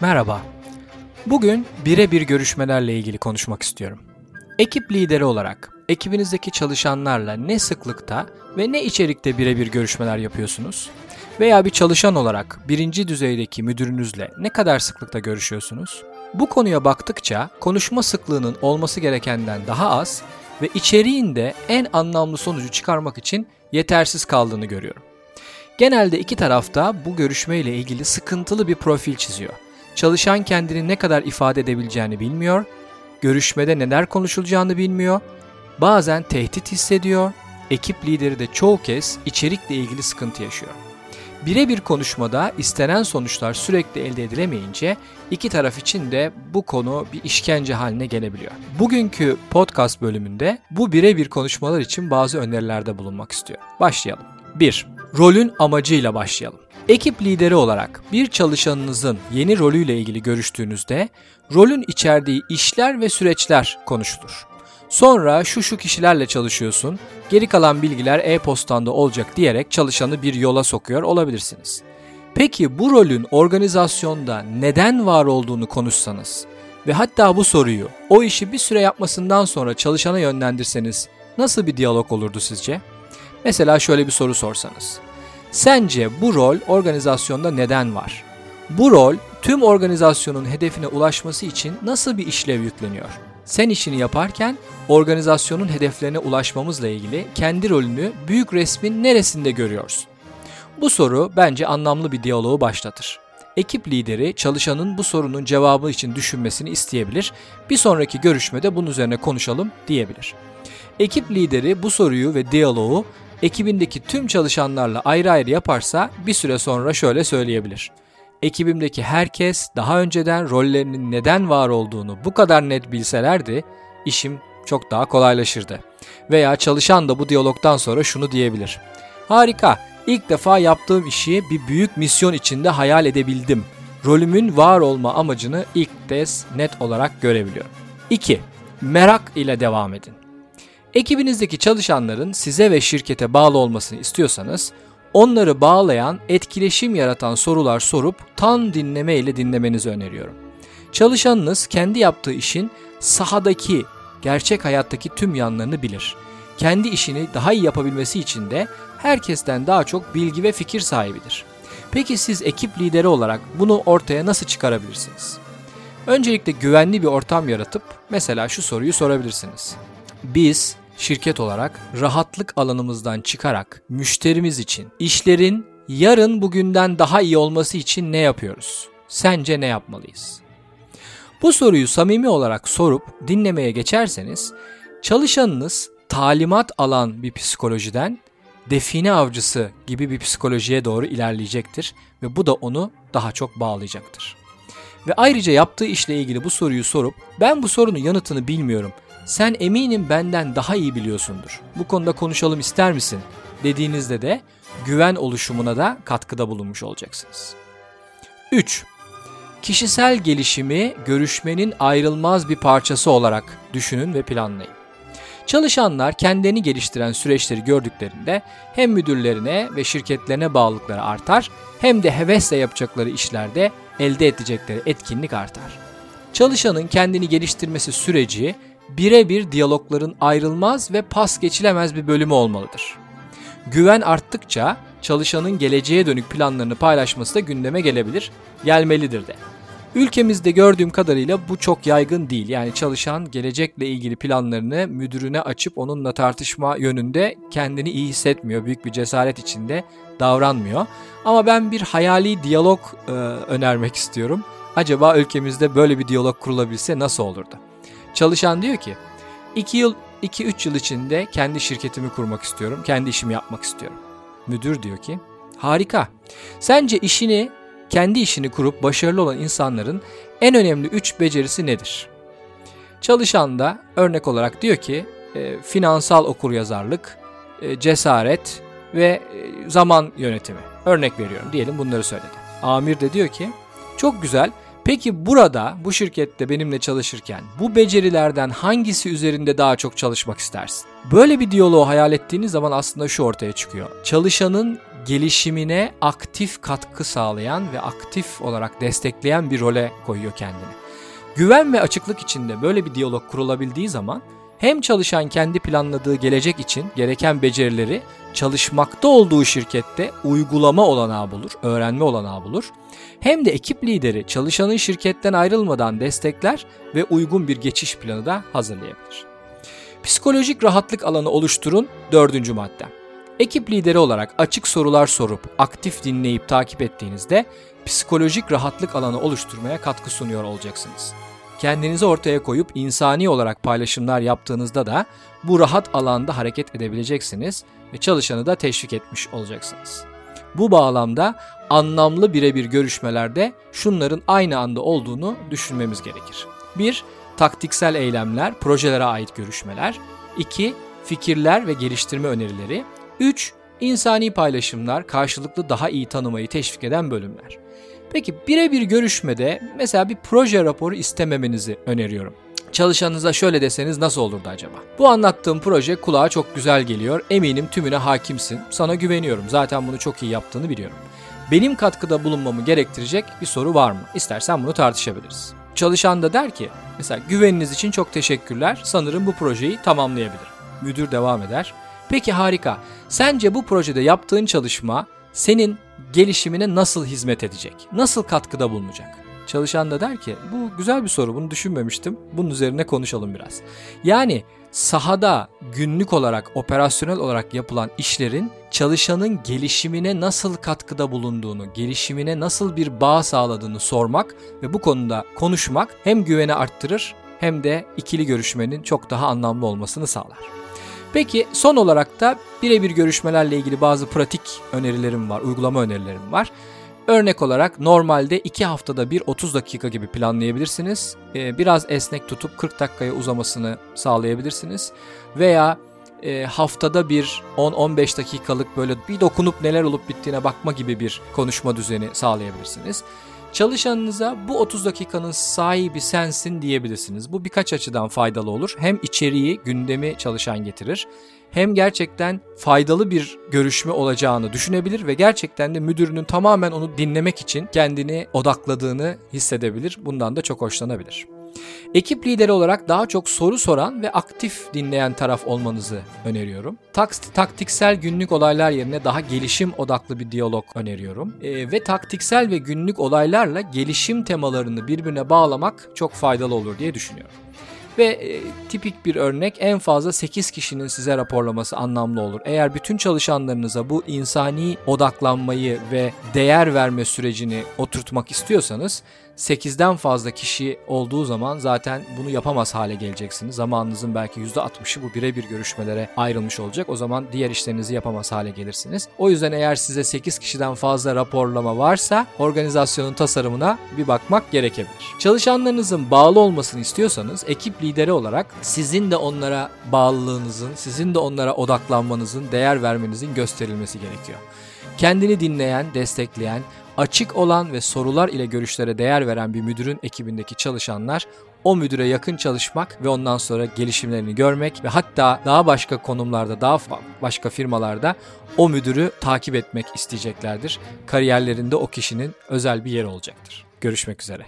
Merhaba. Bugün birebir görüşmelerle ilgili konuşmak istiyorum. Ekip lideri olarak ekibinizdeki çalışanlarla ne sıklıkta ve ne içerikte birebir görüşmeler yapıyorsunuz? Veya bir çalışan olarak birinci düzeydeki müdürünüzle ne kadar sıklıkta görüşüyorsunuz? Bu konuya baktıkça konuşma sıklığının olması gerekenden daha az ve içeriğinde en anlamlı sonucu çıkarmak için yetersiz kaldığını görüyorum. Genelde iki tarafta bu görüşmeyle ilgili sıkıntılı bir profil çiziyor. Çalışan kendini ne kadar ifade edebileceğini bilmiyor, görüşmede neler konuşulacağını bilmiyor, bazen tehdit hissediyor, ekip lideri de çoğu kez içerikle ilgili sıkıntı yaşıyor. Birebir konuşmada istenen sonuçlar sürekli elde edilemeyince iki taraf için de bu konu bir işkence haline gelebiliyor. Bugünkü podcast bölümünde bu birebir konuşmalar için bazı önerilerde bulunmak istiyorum. Başlayalım. 1. Rolün amacıyla başlayalım. Ekip lideri olarak bir çalışanınızın yeni rolüyle ilgili görüştüğünüzde rolün içerdiği işler ve süreçler konuşulur. Sonra şu şu kişilerle çalışıyorsun, geri kalan bilgiler e-postanda olacak diyerek çalışanı bir yola sokuyor olabilirsiniz. Peki bu rolün organizasyonda neden var olduğunu konuşsanız ve hatta bu soruyu o işi bir süre yapmasından sonra çalışana yönlendirseniz nasıl bir diyalog olurdu sizce? Mesela şöyle bir soru sorsanız. Sence bu rol organizasyonda neden var? Bu rol tüm organizasyonun hedefine ulaşması için nasıl bir işlev yükleniyor? Sen işini yaparken organizasyonun hedeflerine ulaşmamızla ilgili kendi rolünü büyük resmin neresinde görüyorsun? Bu soru bence anlamlı bir diyaloğu başlatır. Ekip lideri çalışanın bu sorunun cevabı için düşünmesini isteyebilir. Bir sonraki görüşmede bunun üzerine konuşalım diyebilir. Ekip lideri bu soruyu ve diyaloğu ekibindeki tüm çalışanlarla ayrı ayrı yaparsa bir süre sonra şöyle söyleyebilir. Ekibimdeki herkes daha önceden rollerinin neden var olduğunu bu kadar net bilselerdi işim çok daha kolaylaşırdı. Veya çalışan da bu diyalogdan sonra şunu diyebilir. Harika, ilk defa yaptığım işi bir büyük misyon içinde hayal edebildim. Rolümün var olma amacını ilk kez net olarak görebiliyorum. 2. Merak ile devam edin. Ekibinizdeki çalışanların size ve şirkete bağlı olmasını istiyorsanız, onları bağlayan, etkileşim yaratan sorular sorup tam dinleme ile dinlemenizi öneriyorum. Çalışanınız kendi yaptığı işin sahadaki, gerçek hayattaki tüm yanlarını bilir. Kendi işini daha iyi yapabilmesi için de herkesten daha çok bilgi ve fikir sahibidir. Peki siz ekip lideri olarak bunu ortaya nasıl çıkarabilirsiniz? Öncelikle güvenli bir ortam yaratıp mesela şu soruyu sorabilirsiniz. Biz şirket olarak rahatlık alanımızdan çıkarak müşterimiz için işlerin yarın bugünden daha iyi olması için ne yapıyoruz? Sence ne yapmalıyız? Bu soruyu samimi olarak sorup dinlemeye geçerseniz çalışanınız talimat alan bir psikolojiden define avcısı gibi bir psikolojiye doğru ilerleyecektir ve bu da onu daha çok bağlayacaktır. Ve ayrıca yaptığı işle ilgili bu soruyu sorup ben bu sorunun yanıtını bilmiyorum sen eminim benden daha iyi biliyorsundur. Bu konuda konuşalım ister misin? dediğinizde de güven oluşumuna da katkıda bulunmuş olacaksınız. 3. Kişisel gelişimi görüşmenin ayrılmaz bir parçası olarak düşünün ve planlayın. Çalışanlar kendini geliştiren süreçleri gördüklerinde hem müdürlerine ve şirketlerine bağlılıkları artar hem de hevesle yapacakları işlerde elde edecekleri etkinlik artar. Çalışanın kendini geliştirmesi süreci birebir diyalogların ayrılmaz ve pas geçilemez bir bölümü olmalıdır. Güven arttıkça çalışanın geleceğe dönük planlarını paylaşması da gündeme gelebilir, gelmelidir de. Ülkemizde gördüğüm kadarıyla bu çok yaygın değil. Yani çalışan gelecekle ilgili planlarını müdürüne açıp onunla tartışma yönünde kendini iyi hissetmiyor. Büyük bir cesaret içinde davranmıyor. Ama ben bir hayali diyalog e, önermek istiyorum. Acaba ülkemizde böyle bir diyalog kurulabilse nasıl olurdu? Çalışan diyor ki 2 yıl 2-3 yıl içinde kendi şirketimi kurmak istiyorum. Kendi işimi yapmak istiyorum. Müdür diyor ki harika. Sence işini kendi işini kurup başarılı olan insanların en önemli 3 becerisi nedir? Çalışan da örnek olarak diyor ki e, finansal okuryazarlık, e, cesaret ve e, zaman yönetimi. Örnek veriyorum diyelim bunları söyledi. Amir de diyor ki çok güzel Peki burada bu şirkette benimle çalışırken bu becerilerden hangisi üzerinde daha çok çalışmak istersin? Böyle bir diyaloğu hayal ettiğiniz zaman aslında şu ortaya çıkıyor. Çalışanın gelişimine aktif katkı sağlayan ve aktif olarak destekleyen bir role koyuyor kendini. Güven ve açıklık içinde böyle bir diyalog kurulabildiği zaman hem çalışan kendi planladığı gelecek için gereken becerileri çalışmakta olduğu şirkette uygulama olanağı bulur, öğrenme olanağı bulur. Hem de ekip lideri çalışanın şirketten ayrılmadan destekler ve uygun bir geçiş planı da hazırlayabilir. Psikolojik rahatlık alanı oluşturun dördüncü madde. Ekip lideri olarak açık sorular sorup aktif dinleyip takip ettiğinizde psikolojik rahatlık alanı oluşturmaya katkı sunuyor olacaksınız. Kendinizi ortaya koyup insani olarak paylaşımlar yaptığınızda da bu rahat alanda hareket edebileceksiniz ve çalışanı da teşvik etmiş olacaksınız. Bu bağlamda anlamlı birebir görüşmelerde şunların aynı anda olduğunu düşünmemiz gerekir. 1. Taktiksel eylemler, projelere ait görüşmeler. 2. Fikirler ve geliştirme önerileri. 3. İnsani paylaşımlar, karşılıklı daha iyi tanımayı teşvik eden bölümler. Peki birebir görüşmede mesela bir proje raporu istememenizi öneriyorum. Çalışanınıza şöyle deseniz nasıl olurdu acaba? Bu anlattığım proje kulağa çok güzel geliyor. Eminim tümüne hakimsin. Sana güveniyorum. Zaten bunu çok iyi yaptığını biliyorum. Benim katkıda bulunmamı gerektirecek bir soru var mı? İstersen bunu tartışabiliriz. Çalışan da der ki, mesela güveniniz için çok teşekkürler. Sanırım bu projeyi tamamlayabilirim. Müdür devam eder. Peki harika. Sence bu projede yaptığın çalışma senin gelişimine nasıl hizmet edecek? Nasıl katkıda bulunacak? Çalışan da der ki bu güzel bir soru bunu düşünmemiştim. Bunun üzerine konuşalım biraz. Yani sahada günlük olarak operasyonel olarak yapılan işlerin çalışanın gelişimine nasıl katkıda bulunduğunu, gelişimine nasıl bir bağ sağladığını sormak ve bu konuda konuşmak hem güveni arttırır hem de ikili görüşmenin çok daha anlamlı olmasını sağlar. Peki son olarak da birebir görüşmelerle ilgili bazı pratik önerilerim var, uygulama önerilerim var. Örnek olarak normalde 2 haftada bir 30 dakika gibi planlayabilirsiniz. Ee, biraz esnek tutup 40 dakikaya uzamasını sağlayabilirsiniz. Veya e, haftada bir 10-15 dakikalık böyle bir dokunup neler olup bittiğine bakma gibi bir konuşma düzeni sağlayabilirsiniz. Çalışanınıza bu 30 dakikanın sahibi sensin diyebilirsiniz. Bu birkaç açıdan faydalı olur. Hem içeriği, gündemi çalışan getirir. Hem gerçekten faydalı bir görüşme olacağını düşünebilir ve gerçekten de müdürünün tamamen onu dinlemek için kendini odakladığını hissedebilir. Bundan da çok hoşlanabilir. Ekip lideri olarak daha çok soru soran ve aktif dinleyen taraf olmanızı öneriyorum. Takt taktiksel günlük olaylar yerine daha gelişim odaklı bir diyalog öneriyorum. E, ve taktiksel ve günlük olaylarla gelişim temalarını birbirine bağlamak çok faydalı olur diye düşünüyorum. Ve e, tipik bir örnek en fazla 8 kişinin size raporlaması anlamlı olur. Eğer bütün çalışanlarınıza bu insani odaklanmayı ve değer verme sürecini oturtmak istiyorsanız 8'den fazla kişi olduğu zaman zaten bunu yapamaz hale geleceksiniz. Zamanınızın belki %60'ı bu birebir görüşmelere ayrılmış olacak. O zaman diğer işlerinizi yapamaz hale gelirsiniz. O yüzden eğer size 8 kişiden fazla raporlama varsa organizasyonun tasarımına bir bakmak gerekebilir. Çalışanlarınızın bağlı olmasını istiyorsanız ekip lideri olarak sizin de onlara bağlılığınızın, sizin de onlara odaklanmanızın, değer vermenizin gösterilmesi gerekiyor. Kendini dinleyen, destekleyen, açık olan ve sorular ile görüşlere değer veren bir müdürün ekibindeki çalışanlar o müdüre yakın çalışmak ve ondan sonra gelişimlerini görmek ve hatta daha başka konumlarda, daha başka firmalarda o müdürü takip etmek isteyeceklerdir. Kariyerlerinde o kişinin özel bir yeri olacaktır. Görüşmek üzere.